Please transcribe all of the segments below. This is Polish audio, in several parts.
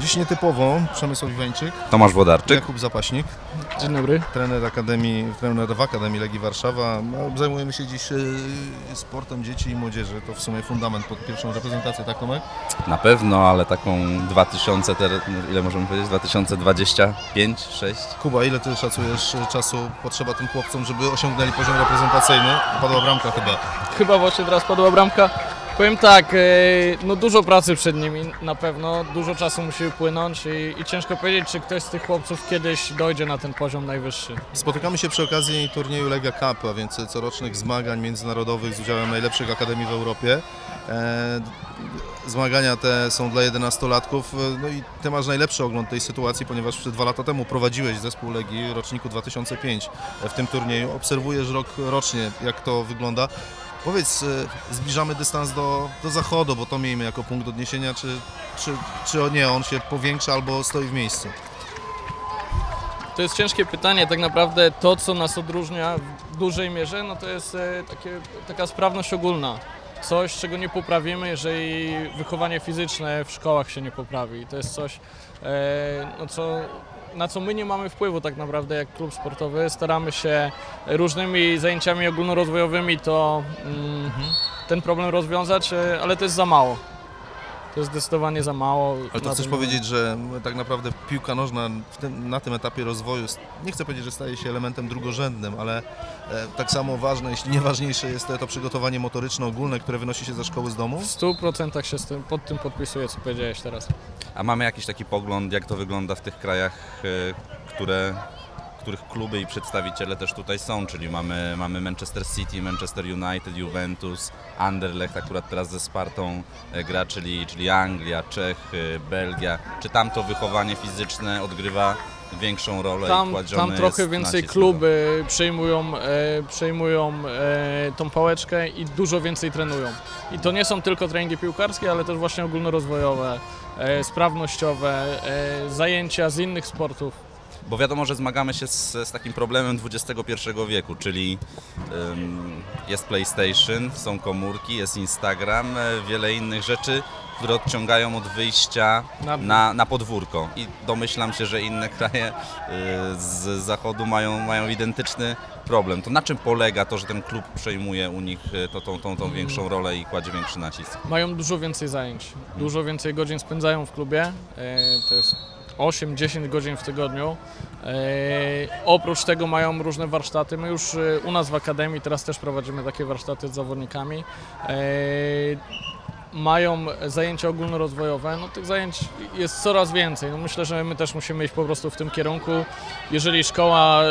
Dziś nietypowo Przemysław Iwańczyk, Tomasz Włodarczyk. Jakub Zapaśnik, Dzień dobry. trener Akademii, trener w Akademii Legii Warszawa. No, Zajmujemy się dziś y, sportem dzieci i młodzieży. To w sumie fundament pod pierwszą reprezentację, tak Tomek? Na pewno, ale taką 2000, ter- ile możemy powiedzieć? 2025, 6? Kuba, ile ty szacujesz y, czasu potrzeba tym chłopcom, żeby osiągnęli poziom reprezentacyjny? Padła bramka chyba. Chyba właśnie teraz padła bramka. Powiem tak, e, no dużo pracy przed nimi na pewno, dużo czasu musi upłynąć i, i ciężko powiedzieć, czy ktoś z tych chłopców kiedyś dojdzie na ten poziom najwyższy. Spotykamy się przy okazji turnieju Lega Cup, a więc corocznych zmagań międzynarodowych z udziałem najlepszych akademii w Europie. E, Zmagania te są dla 11-latków, e, no i Ty masz najlepszy ogląd tej sytuacji, ponieważ dwa lata temu prowadziłeś zespół Legii roczniku 2005 w tym turnieju. Obserwujesz rok rocznie, jak to wygląda. Powiedz, e, zbliżamy dystans do, do zachodu, bo to miejmy jako punkt odniesienia, czy, czy, czy nie, on się powiększa albo stoi w miejscu? To jest ciężkie pytanie, tak naprawdę to, co nas odróżnia w dużej mierze, no to jest e, takie, taka sprawność ogólna. Coś, czego nie poprawimy, jeżeli wychowanie fizyczne w szkołach się nie poprawi. To jest coś, e, no co, na co my nie mamy wpływu tak naprawdę jak klub sportowy. Staramy się różnymi zajęciami ogólnorozwojowymi to mm, ten problem rozwiązać, e, ale to jest za mało. To jest zdecydowanie za mało. Ale to chcesz tym- powiedzieć, że tak naprawdę piłka nożna w tym, na tym etapie rozwoju, nie chcę powiedzieć, że staje się elementem drugorzędnym, ale e, tak samo ważne, jeśli nie ważniejsze jest to, to przygotowanie motoryczne ogólne, które wynosi się ze szkoły z domu? W 100% się z tym, pod tym podpisuję, co powiedziałeś teraz. A mamy jakiś taki pogląd, jak to wygląda w tych krajach, e, które, których kluby i przedstawiciele też tutaj są, czyli mamy, mamy Manchester City, Manchester United, Juventus, Anderlecht akurat teraz ze Spartą e, gra, czyli, czyli Anglia, Czechy, Belgia. Czy tam to wychowanie fizyczne odgrywa większą rolę i Tam, tam trochę więcej kluby przejmują, e, przejmują e, tą pałeczkę i dużo więcej trenują. I to nie są tylko treningi piłkarskie, ale też właśnie ogólnorozwojowe, e, sprawnościowe, e, zajęcia z innych sportów. Bo wiadomo, że zmagamy się z, z takim problemem XXI wieku, czyli ym, jest PlayStation, są komórki, jest Instagram, e, wiele innych rzeczy, które odciągają od wyjścia Na- na, na podwórko. I domyślam się, że inne kraje y, z zachodu mają, mają identyczny problem. To na czym polega to, że ten klub przejmuje u nich y, to, tą, tą, tą większą rolę i kładzie większy nacisk? Mają dużo więcej zajęć, dużo więcej godzin spędzają w klubie, e, to jest 8-10 godzin w tygodniu. E, oprócz tego mają różne warsztaty. My już e, u nas w Akademii teraz też prowadzimy takie warsztaty z zawodnikami. Mają zajęcia ogólnorozwojowe, no tych zajęć jest coraz więcej. No myślę, że my też musimy iść po prostu w tym kierunku. Jeżeli szkoła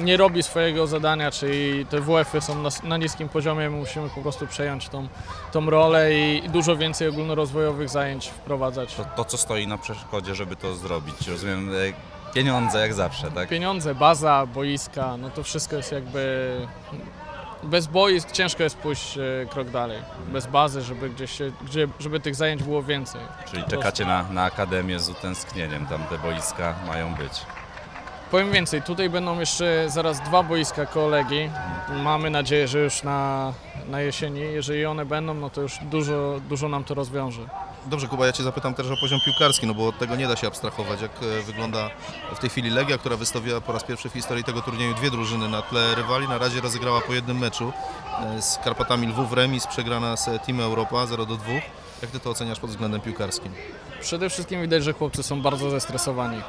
nie robi swojego zadania, czyli te WF-y są na, na niskim poziomie, my musimy po prostu przejąć tą, tą rolę i, i dużo więcej ogólnorozwojowych zajęć wprowadzać. To, to, co stoi na przeszkodzie, żeby to zrobić? Rozumiem, e, pieniądze jak zawsze, tak? Pieniądze, baza, boiska, no to wszystko jest jakby... Bez boisk ciężko jest pójść e, krok dalej. Bez bazy, żeby gdzieś się, gdzie, żeby tych zajęć było więcej. Czyli czekacie na, na akademię z utęsknieniem, tam te boiska mają być. Powiem więcej, tutaj będą jeszcze zaraz dwa boiska kolegi. Mamy nadzieję, że już na, na jesieni, jeżeli one będą, no to już dużo, dużo nam to rozwiąże. Dobrze, Kuba, ja Cię zapytam też o poziom piłkarski, no bo od tego nie da się abstrahować. Jak e, wygląda w tej chwili Legia, która wystawiła po raz pierwszy w historii tego turnieju dwie drużyny na tle rywali. Na razie rozegrała po jednym meczu e, z Karpatami Lwów remis, przegrana z Team Europa 0 do 2. Jak Ty to oceniasz pod względem piłkarskim? Przede wszystkim widać, że chłopcy są bardzo zestresowani.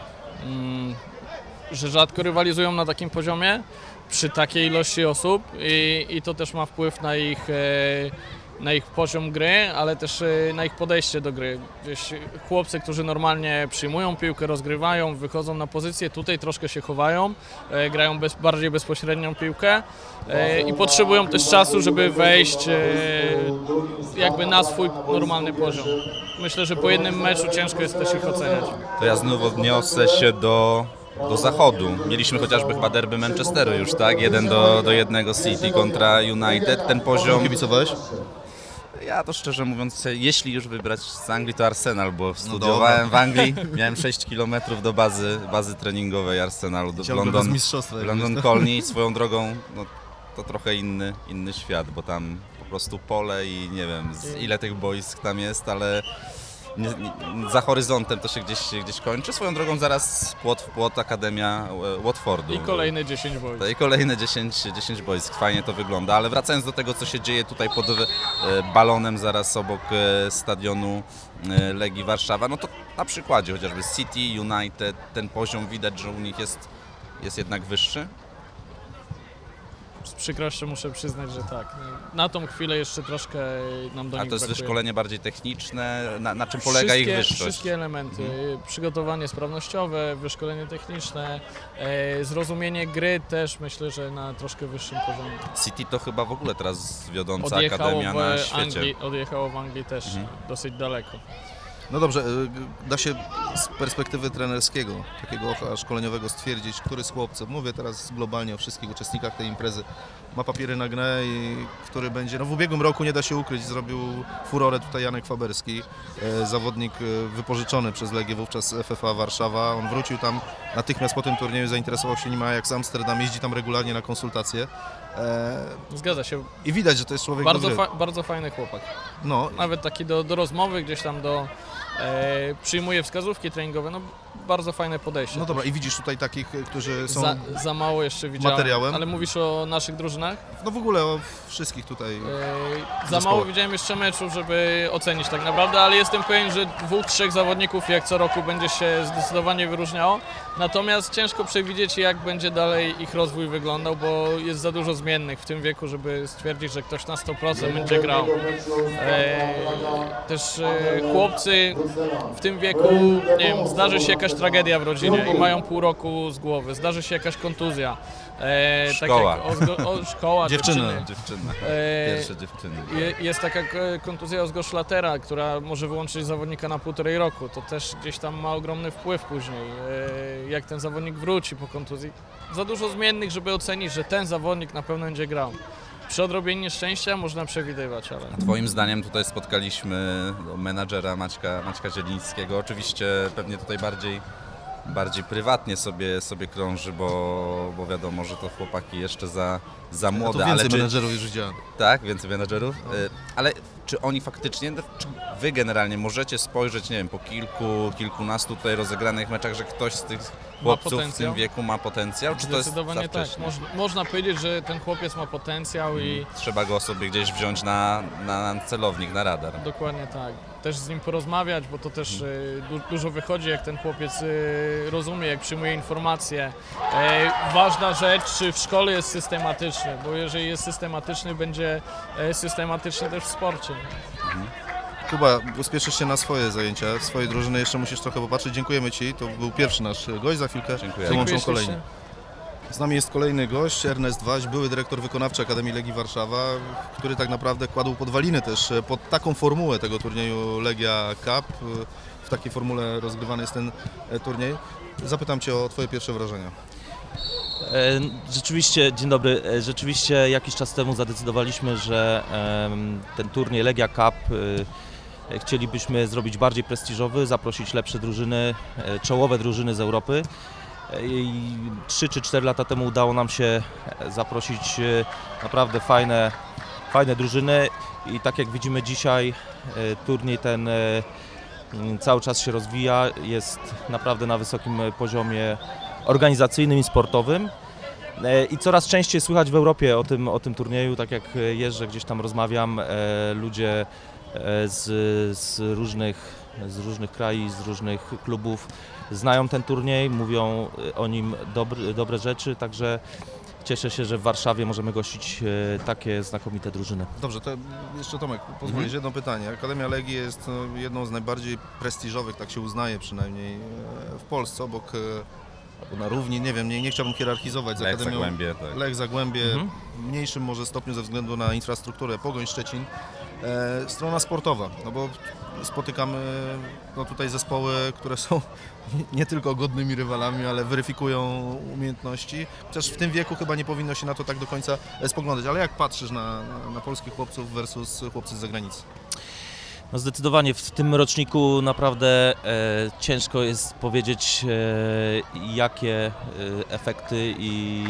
Że rzadko rywalizują na takim poziomie, przy takiej ilości osób i, i to też ma wpływ na ich, e, na ich poziom gry, ale też e, na ich podejście do gry. Gdzieś chłopcy, którzy normalnie przyjmują piłkę, rozgrywają, wychodzą na pozycję, tutaj troszkę się chowają, e, grają bez, bardziej bezpośrednią piłkę i potrzebują też czasu, żeby wejść jakby na swój normalny poziom. Myślę, że po jednym meczu ciężko jest też ich oceniać. To ja znów odniosę się do, do zachodu. Mieliśmy chociażby chyba derby Manchesteru już, tak? Jeden do, do jednego City kontra United. Ten poziom... Kibicowałeś? Ja to szczerze mówiąc, jeśli już wybrać z Anglii, to Arsenal, bo studiowałem w Anglii. Miałem 6 km do bazy, bazy treningowej Arsenalu, do London, London wiesz. Colney. Swoją drogą, no, to trochę inny, inny świat, bo tam po prostu pole i nie wiem z ile tych boisk tam jest, ale nie, nie, za horyzontem to się gdzieś, gdzieś kończy. Swoją drogą zaraz płot w płot Akademia e, Watfordu. I kolejne 10 boisk. I kolejne 10, 10 boisk, fajnie to wygląda, ale wracając do tego, co się dzieje tutaj pod e, balonem zaraz obok e, stadionu Legii Warszawa, no to na przykładzie chociażby City, United, ten poziom widać, że u nich jest, jest jednak wyższy. Z przykrością muszę przyznać, że tak. Na tą chwilę jeszcze troszkę nam do A nich to jest brakuje. wyszkolenie bardziej techniczne, na, na czym polega wszystkie, ich wyższość? Wszystkie elementy. Przygotowanie sprawnościowe, wyszkolenie techniczne, e, zrozumienie gry też myślę, że na troszkę wyższym poziomie. City to chyba w ogóle teraz wiodąca Odjechało akademia na świecie. Anglii, odjechało w Anglii też Mhm. dosyć daleko. No dobrze, y, da się z perspektywy trenerskiego, takiego szkoleniowego stwierdzić, który z chłopców, mówię teraz globalnie o wszystkich uczestnikach tej imprezy, ma papiery na grę i który będzie, no w ubiegłym roku nie da się ukryć, zrobił furorę tutaj Janek Faberski, e, zawodnik e, wypożyczony przez Legię wówczas FFA Warszawa, on wrócił tam natychmiast po tym turnieju, zainteresował się nim jak z Amsterdam, jeździ tam regularnie na konsultacje Zgadza się. i widać, że to jest człowiek Bardzo, fa- bardzo fajny chłopak. No, Nawet taki do, do rozmowy, gdzieś tam do... E, przyjmuje wskazówki treningowe, no bardzo fajne podejście. no dobra, i widzisz tutaj takich, którzy są, Za, za mało jeszcze widziałem. materiałem? Ale mówisz o naszych drużynach? no w ogóle o wszystkich tutaj. E, za mało widziałem jeszcze meczów, żeby ocenić tak naprawdę, ale jestem pewien, że dwóch, trzech zawodników jak co roku będzie się zdecydowanie wyróżniało. Natomiast ciężko przewidzieć jak będzie dalej ich rozwój wyglądał, bo jest za dużo zmiennych w tym wieku, żeby stwierdzić, że ktoś na 100% będzie grał. E, też e, chłopcy w tym wieku, nie wiem, zdarzy się jakaś tragedia w rodzinie i mają pół roku z głowy, zdarzy się jakaś kontuzja. E, Szkoła. Tak jak o, o, szkoła, Dziewczyny. dziewczyny. Dziewczyny, E, pierwsze dziewczyny. Je- Jest taka kontuzja Ozgoszlatera, która może wyłączyć zawodnika na półtorej roku. To też gdzieś tam ma ogromny wpływ później, e, jak ten zawodnik wróci po kontuzji. Za dużo zmiennych, żeby ocenić, że ten zawodnik na pewno będzie grał. Przy odrobieniu nieszczęścia można przewidywać, ale... Twoim zdaniem tutaj spotkaliśmy no, menadżera Maćka, Maćka Zielińskiego. Oczywiście pewnie tutaj bardziej, bardziej prywatnie sobie, sobie krąży, bo, bo wiadomo, że to chłopaki jeszcze za, za młode. tu ale więcej czy, menedżerów już widziałem. tak, więcej menadżerów. Y, Ale czy oni faktycznie, no, czy wy generalnie możecie spojrzeć, nie wiem, po kilku, kilkunastu tutaj rozegranych meczach, że ktoś z tych chłopców w tym wieku ma potencjał? Czy to jest za tak. wcześnie? Można, można powiedzieć, że ten chłopiec ma potencjał i Trzeba go sobie gdzieś wziąć na, na, na celownik, na radar. Dokładnie tak. Też z nim porozmawiać, bo to też y, du dużo wychodzi, jak ten chłopiec y, rozumie, jak przyjmuje informacje. E, ważna rzecz, czy w szkole jest systematyczny, bo jeżeli jest systematyczny, będzie e, systematyczny też w sporcie. Kuba, uspieszysz się na swoje zajęcia, swojej drużyny, jeszcze musisz trochę popatrzeć. Dziękujemy Ci, to był pierwszy nasz gość, za chwilkę Dziękuję. dołączą Dziękuję kolejni. Z nami jest kolejny gość, Ernest Waś, były dyrektor wykonawczy Akademii Legii Warszawa, który tak naprawdę kładł podwaliny też pod taką formułę tego turnieju Legia Cup. W takiej formule rozgrywany jest ten e, turniej. Zapytam Cię o Twoje pierwsze wrażenia. E, Rzeczywiście, dzień dobry. E, Rzeczywiście jakiś czas temu zadecydowaliśmy, że ten turniej Legia Cup e, chcielibyśmy zrobić bardziej prestiżowy, zaprosić lepsze drużyny, e, czołowe drużyny z Europy. E, I 3 czy 4 lata temu udało nam się e, zaprosić e, naprawdę fajne, fajne drużyny i tak jak widzimy dzisiaj e, turniej ten e, cały czas się rozwija, jest naprawdę na wysokim e, poziomie organizacyjnym i sportowym. E, I coraz częściej słychać w Europie o tym, o tym turnieju, tak jak e, jeżdżę, gdzieś tam rozmawiam, e, ludzie e, z, z, różnych, z różnych krajów, z różnych klubów znają ten turniej, mówią e, o nim dobry, dobre rzeczy, także cieszę się, że w Warszawie możemy gościć e, takie znakomite drużyny. Dobrze, to jeszcze Tomek, pozwolisz jedno pytanie. Akademia Legii jest no, jedną z najbardziej prestiżowych, tak się uznaje przynajmniej, e, w Polsce, obok, e, albo na równi, nie wiem, nie, nie chciałbym hierarchizować z Lech Akademią Zagłębie, tak. Lech Zagłębie, Mhm. w mniejszym może stopniu ze względu na infrastrukturę, Pogoń Szczecin. E, strona sportowa, no bo spotykamy no tutaj zespoły, które są nie tylko godnymi rywalami, ale weryfikują umiejętności. Chociaż w tym wieku chyba nie powinno się na to tak do końca e, spoglądać. Ale jak patrzysz na, na, na polskich chłopców versus chłopcy z zagranicy? No zdecydowanie w tym roczniku naprawdę e, ciężko jest powiedzieć, e, jakie e, efekty i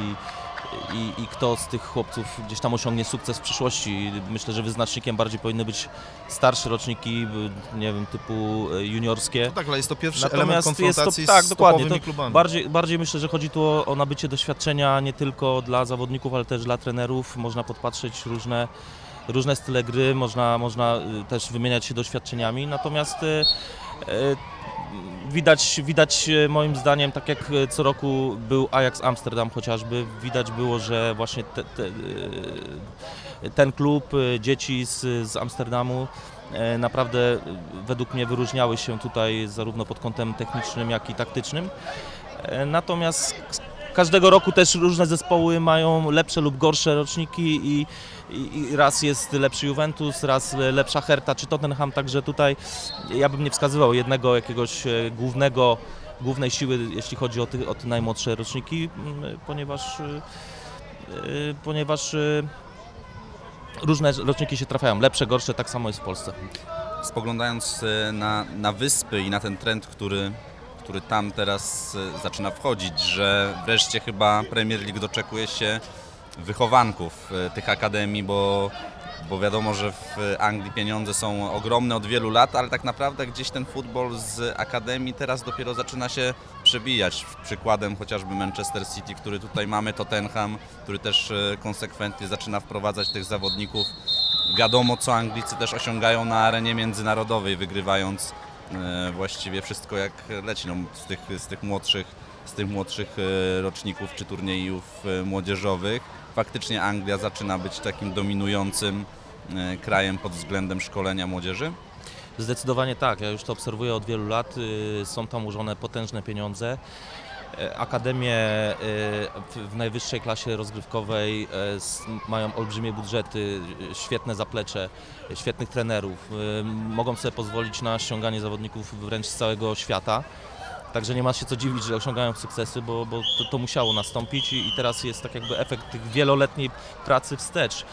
i, i kto z tych chłopców gdzieś tam osiągnie sukces w przyszłości. Myślę, że wyznacznikiem bardziej powinny być starsze roczniki, y, nie wiem, typu y, juniorskie. No tak, ale jest to pierwszy Natomiast element jest to- konfrontacji tak, z dokładnie, to klubami. Bardziej, bardziej myślę, że chodzi tu o, o nabycie doświadczenia nie tylko dla zawodników, ale też dla trenerów. Można podpatrzeć różne, różne style gry, można, można y, też wymieniać się doświadczeniami. Natomiast widać, widać y, moim zdaniem, tak jak y, co roku był Ajax Amsterdam chociażby, widać było, że właśnie te, te, y, ten klub, dzieci z, z Amsterdamu e, naprawdę według mnie wyróżniały się tutaj zarówno pod kątem technicznym, jak i taktycznym. E, Natomiast każdego roku też różne zespoły mają lepsze lub gorsze roczniki i, i, i raz jest lepszy Juventus, raz lepsza Herta czy Tottenham, także tutaj ja bym nie wskazywał jednego jakiegoś e, głównego, głównej siły, jeśli chodzi o te, o te najmłodsze roczniki, m, ponieważ, e, e, ponieważ różne roczniki się trafiają, lepsze, gorsze, tak samo jest w Polsce. Spoglądając na, na wyspy i na ten trend, który, który tam teraz e, zaczyna wchodzić, że wreszcie chyba Premier League doczekuje się wychowanków e, tych akademii, bo, bo wiadomo, że w Anglii pieniądze są ogromne od wielu lat, ale tak naprawdę gdzieś ten futbol z akademii teraz dopiero zaczyna się przebijać. Przykładem chociażby Manchester City, który tutaj mamy, Tottenham, który też e, konsekwentnie zaczyna wprowadzać tych zawodników wiadomo, co Anglicy też osiągają na arenie międzynarodowej, wygrywając właściwie wszystko jak leci no, z, tych, z, tych młodszych, z tych młodszych e, roczników czy turniejów e, młodzieżowych. Faktycznie Anglia zaczyna być takim dominującym e, krajem pod względem szkolenia młodzieży. Zdecydowanie tak, ja już to obserwuję od wielu lat. y, Są tam ułożone potężne pieniądze. E, Akademie y, w- najwyższej klasie rozgrywkowej e, mają olbrzymie budżety, świetne zaplecze, świetnych trenerów. Mogą sobie pozwolić na ściąganie zawodników wręcz z całego świata. Także nie ma się co dziwić, że osiągają sukcesy, bo, bo to, to musiało nastąpić i, i teraz jest tak jakby efekt tych wieloletniej pracy wstecz.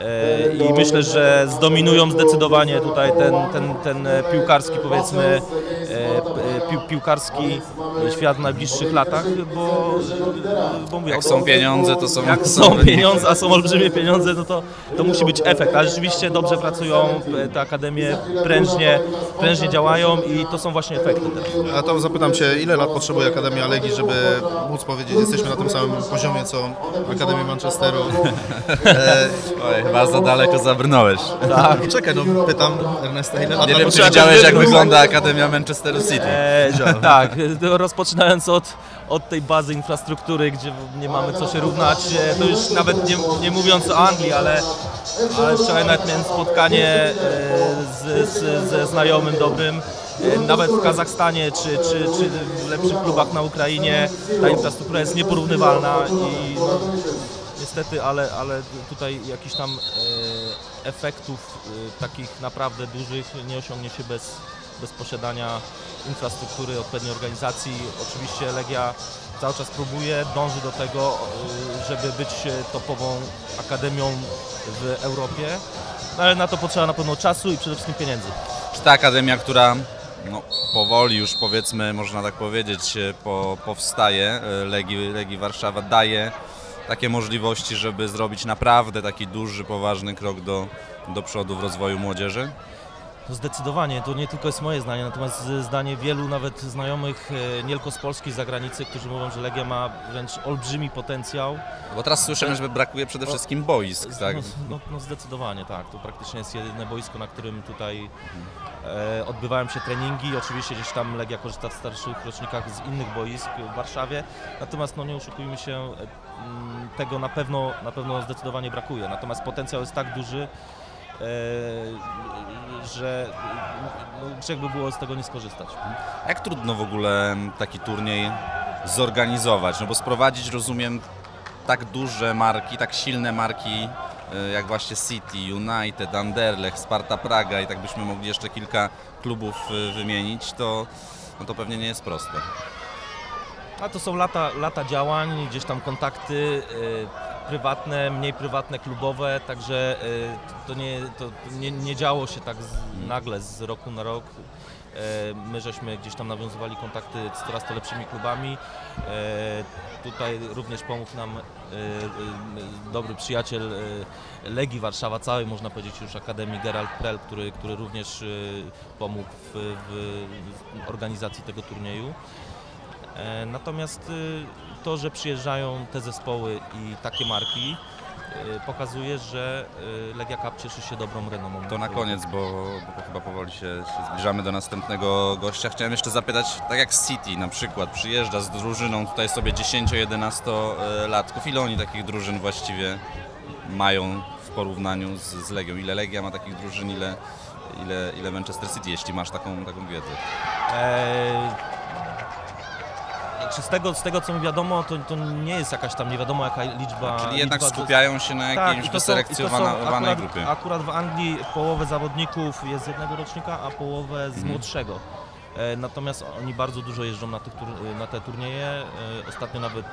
E, I myślę, że zdominują zdecydowanie tutaj ten, ten, ten piłkarski powiedzmy e, p- pił, piłkarski świat w najbliższych latach, bo, bo mówię, Jak są pieniądze, to są, jak są pieniądze, a są olbrzymie pieniądze, no to, to musi być efekt. Ale rzeczywiście dobrze pracują, e, te akademie prężnie, prężnie działają i to są właśnie efekty teraz. A to zapytam Cię, ile lat potrzebuje Akademia Legii, żeby móc powiedzieć, jesteśmy na tym samym poziomie, co Akademia Manchesteru? Oj, chyba za daleko zabrnąłeś. tak. Czekaj, no pytam Ernesta, ile lat Nie wiem, czy widziałeś, jak wygląda Akademia Manchesteru City. E, tak, rozpoczynając od, od tej bazy infrastruktury, gdzie nie mamy co się równać, e, to już nawet nie, nie mówiąc o Anglii, ale, ale wczoraj nawet miałem spotkanie e, z, z, ze znajomym dobrym, nawet w Kazachstanie czy, czy, czy w lepszych klubach na Ukrainie ta infrastruktura jest nieporównywalna i no, niestety, ale, ale tutaj jakichś tam e, efektów e, takich naprawdę dużych nie osiągnie się bez, bez posiadania infrastruktury, odpowiedniej organizacji. Oczywiście Legia cały czas próbuje, dąży do tego, żeby być e, topową akademią w Europie, no ale na to potrzeba na pewno czasu i przede wszystkim pieniędzy. Czy ta akademia, która no, powoli już powiedzmy, można tak powiedzieć, po, powstaje, e, Legii, Legii Warszawa daje takie możliwości, żeby zrobić naprawdę taki duży, poważny krok do, do przodu w rozwoju młodzieży? No zdecydowanie, to nie tylko jest moje zdanie, natomiast zdanie wielu nawet znajomych, e, nie tylko z Polski, z zagranicy, którzy mówią, że Legia ma wręcz olbrzymi potencjał. Bo teraz słyszymy, że brakuje przede wszystkim boisk, tak? No, no, no zdecydowanie tak. To praktycznie jest jedyne boisko, na którym tutaj e, odbywają się treningi. Oczywiście gdzieś tam Legia korzysta w starszych rocznikach z innych boisk w Warszawie. Natomiast no nie oszukujmy się, e, m, tego na pewno, na pewno zdecydowanie brakuje. Natomiast potencjał jest tak duży, e, że no, grzech by było z tego nie skorzystać. Jak trudno w ogóle taki turniej zorganizować? No bo sprowadzić, rozumiem, tak duże marki, tak silne marki e, jak właśnie City, United, Anderlecht, Sparta Praga i tak byśmy mogli jeszcze kilka klubów e, wymienić, to, no to pewnie nie jest proste. A to są lata, lata działań, gdzieś tam kontakty e, prywatne, mniej prywatne, klubowe, także e, to, nie, to nie, nie działo się tak z, nagle z roku na rok. My żeśmy gdzieś tam nawiązywali kontakty z coraz to lepszymi klubami. E, Tutaj również pomógł nam dobry przyjaciel Legii Warszawa, całej można powiedzieć już Akademii Gerald Prel, który, który również pomógł w, w organizacji tego turnieju. E, Natomiast y, to, że przyjeżdżają te zespoły i takie marki, y, pokazuje, że y, Legia Cup cieszy się dobrą renomą. To na koniec, bo, bo chyba powoli się, się zbliżamy do następnego gościa. Chciałem jeszcze zapytać, tak jak City na przykład przyjeżdża z drużyną tutaj sobie 10-11 latków, ile oni takich drużyn właściwie mają w porównaniu z, z Legią? Ile Legia ma takich drużyn, ile, ile, ile Manchester City, jeśli masz taką, taką wiedzę? E, czy z tego, z tego co mi wiadomo, to, to nie jest jakaś tam nie wiadomo jaka liczba. Czyli jednak liczba skupiają się na Tak, jakiejś są wyselekcjonowanej akurat, grupie. Akurat w Anglii połowę zawodników jest z jednego rocznika, a połowę z Mhm. młodszego. E, Natomiast oni bardzo dużo jeżdżą na, tych, na te turnieje. E, Ostatnio nawet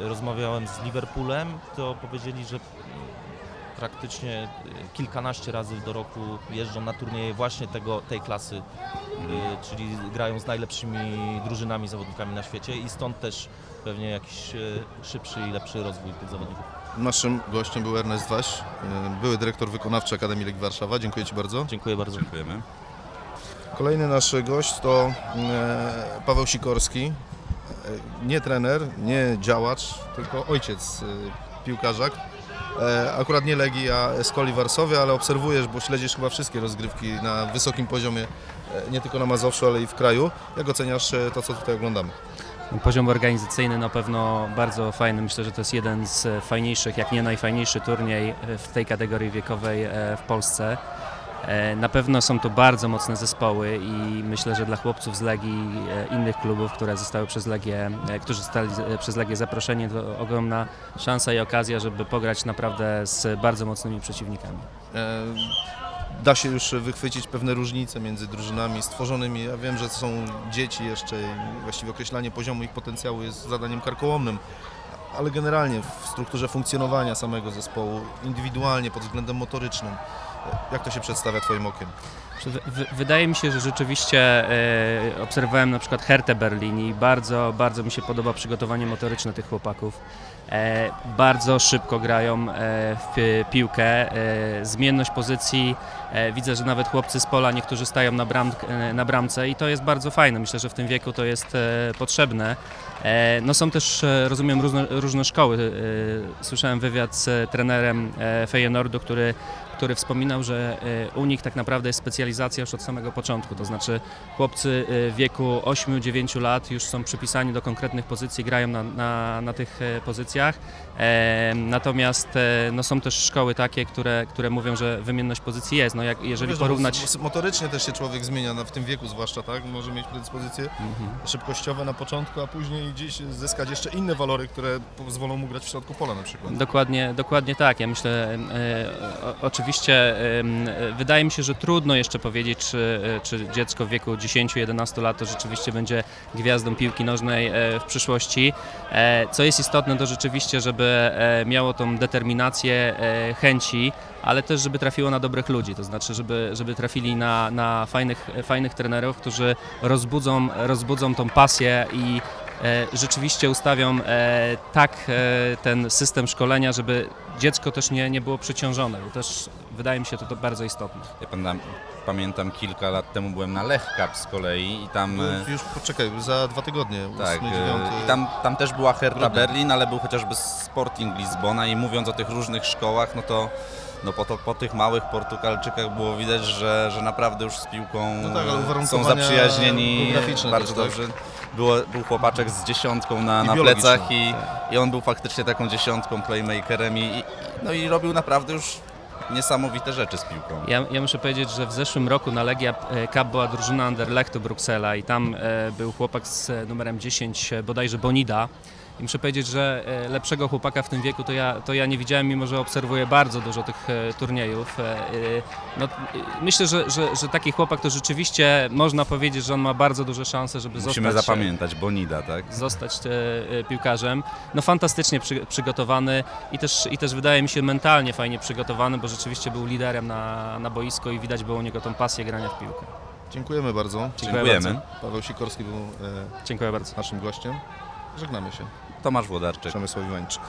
e, rozmawiałem z Liverpoolem, to powiedzieli, że praktycznie e, kilkanaście razy do roku jeżdżą na turnieje właśnie tego, tej klasy, e, czyli grają z najlepszymi drużynami, zawodnikami na świecie i stąd też pewnie jakiś e, szybszy i lepszy rozwój tych zawodników. Naszym gościem był Ernest Waś, y, były dyrektor wykonawczy Akademii Legii Warszawa. Dziękuję Ci bardzo. Dziękuję bardzo. Dziękujemy. Kolejny nasz gość to Paweł Sikorski. Nie trener, nie działacz, tylko ojciec piłkarzak. E, Akurat nie Legii, a Escoli Warszawy, ale obserwujesz, bo śledzisz chyba wszystkie rozgrywki na wysokim poziomie, e, nie tylko na Mazowszu, ale i w kraju. Jak oceniasz e, to, co tutaj oglądamy? Poziom organizacyjny na pewno bardzo fajny. Myślę, że to jest jeden z fajniejszych, jak nie najfajniejszy turniej w tej kategorii wiekowej e, w Polsce. E, Na pewno są to bardzo mocne zespoły i myślę, że dla chłopców z Legii, e, innych klubów, które zostały przez Legię, e, którzy zostali przez Legię zaproszeni, to ogromna szansa i okazja, żeby pograć naprawdę z bardzo mocnymi przeciwnikami. Da się już wychwycić pewne różnice między drużynami stworzonymi. Ja wiem, że są dzieci jeszcze i właściwie określanie poziomu ich potencjału jest zadaniem karkołomnym, ale generalnie w strukturze funkcjonowania samego zespołu, indywidualnie pod względem motorycznym, jak to się przedstawia Twoim okiem? Wydaje mi się, że rzeczywiście e, obserwowałem na przykład Hertę Berlin i bardzo, bardzo mi się podoba przygotowanie motoryczne tych chłopaków. E, bardzo szybko grają e, w pi- piłkę, e, zmienność pozycji. E, widzę, że nawet chłopcy z pola niektórzy stają na, bram, e, na bramce i to jest bardzo fajne. Myślę, że w tym wieku to jest potrzebne. No są też, rozumiem, różne, różne szkoły. Słyszałem wywiad z trenerem e, Feyenoordu, który który wspominał, że e, u nich tak naprawdę jest specjalizacja już od samego początku, to znaczy chłopcy e, w wieku 8-9 lat już są przypisani do konkretnych pozycji, grają na, na, na tych e, pozycjach, natomiast e, no, są też szkoły takie, które, które mówią, że wymienność pozycji jest, no jak, jeżeli Wiesz, no, porównać... Motorycznie też się człowiek zmienia, no, w tym wieku zwłaszcza, tak? Może mieć predyspozycje Mhm. szybkościowe na początku, a później gdzieś zyskać jeszcze inne walory, które pozwolą mu grać w środku pola na przykład. Dokładnie, dokładnie tak. Ja myślę, e, o, oczywiście e, wydaje mi się, że trudno jeszcze powiedzieć, czy, czy dziecko w wieku 10-11 lat to rzeczywiście będzie gwiazdą piłki nożnej w przyszłości. Co jest istotne, to rzeczywiście, żeby e, miało tą determinację, e, chęci, ale też, żeby trafiło na dobrych ludzi, to znaczy, żeby, żeby trafili na, na fajnych, fajnych trenerów, którzy rozbudzą, rozbudzą tą pasję i e, rzeczywiście ustawią tak ten system szkolenia, żeby dziecko też nie, nie było przeciążone. Też wydaje mi się to, to bardzo istotne. Ja pamiętam, pamiętam kilka lat temu byłem na Lech Cup z kolei i tam... e, Już poczekaj, za dwa tygodnie, 8, Tak, 9. e, i tam, tam też była Hertha Grudnia. Berlin, ale był chociażby Sporting Lizbona i mówiąc o tych różnych szkołach, no to no po, to, po tych małych Portugalczykach było widać, że, że naprawdę już z piłką No tak, są zaprzyjaźnieni bardzo też, tak? dobrze. Było, był chłopaczek z dziesiątką na, I na plecach i, i on był faktycznie taką dziesiątką, playmakerem i, i, no i robił naprawdę już niesamowite rzeczy z piłką. Ja, ja muszę powiedzieć, że w zeszłym roku na Legia e, Cup była drużyna Anderlechtu Bruksela i tam e, był chłopak z e, numerem 10, e, bodajże Bonida. I muszę powiedzieć, że e, lepszego chłopaka w tym wieku to ja, to ja nie widziałem, mimo że obserwuję bardzo dużo tych e, turniejów. E, No, myślę, że, że, że taki chłopak to rzeczywiście można powiedzieć, że on ma bardzo duże szanse, żeby Musimy zostać, zapamiętać Bonida, tak? zostać piłkarzem. No fantastycznie przy, przygotowany i też, i też wydaje mi się mentalnie fajnie przygotowany, bo rzeczywiście był liderem na, na boisko i widać było u niego tą pasję grania w piłkę. Dziękujemy bardzo. Dziękujemy. Paweł Sikorski był e, Dziękuję bardzo. naszym gościem. Żegnamy się. Tomasz Włodarczyk. Przemysław Iwańczyk.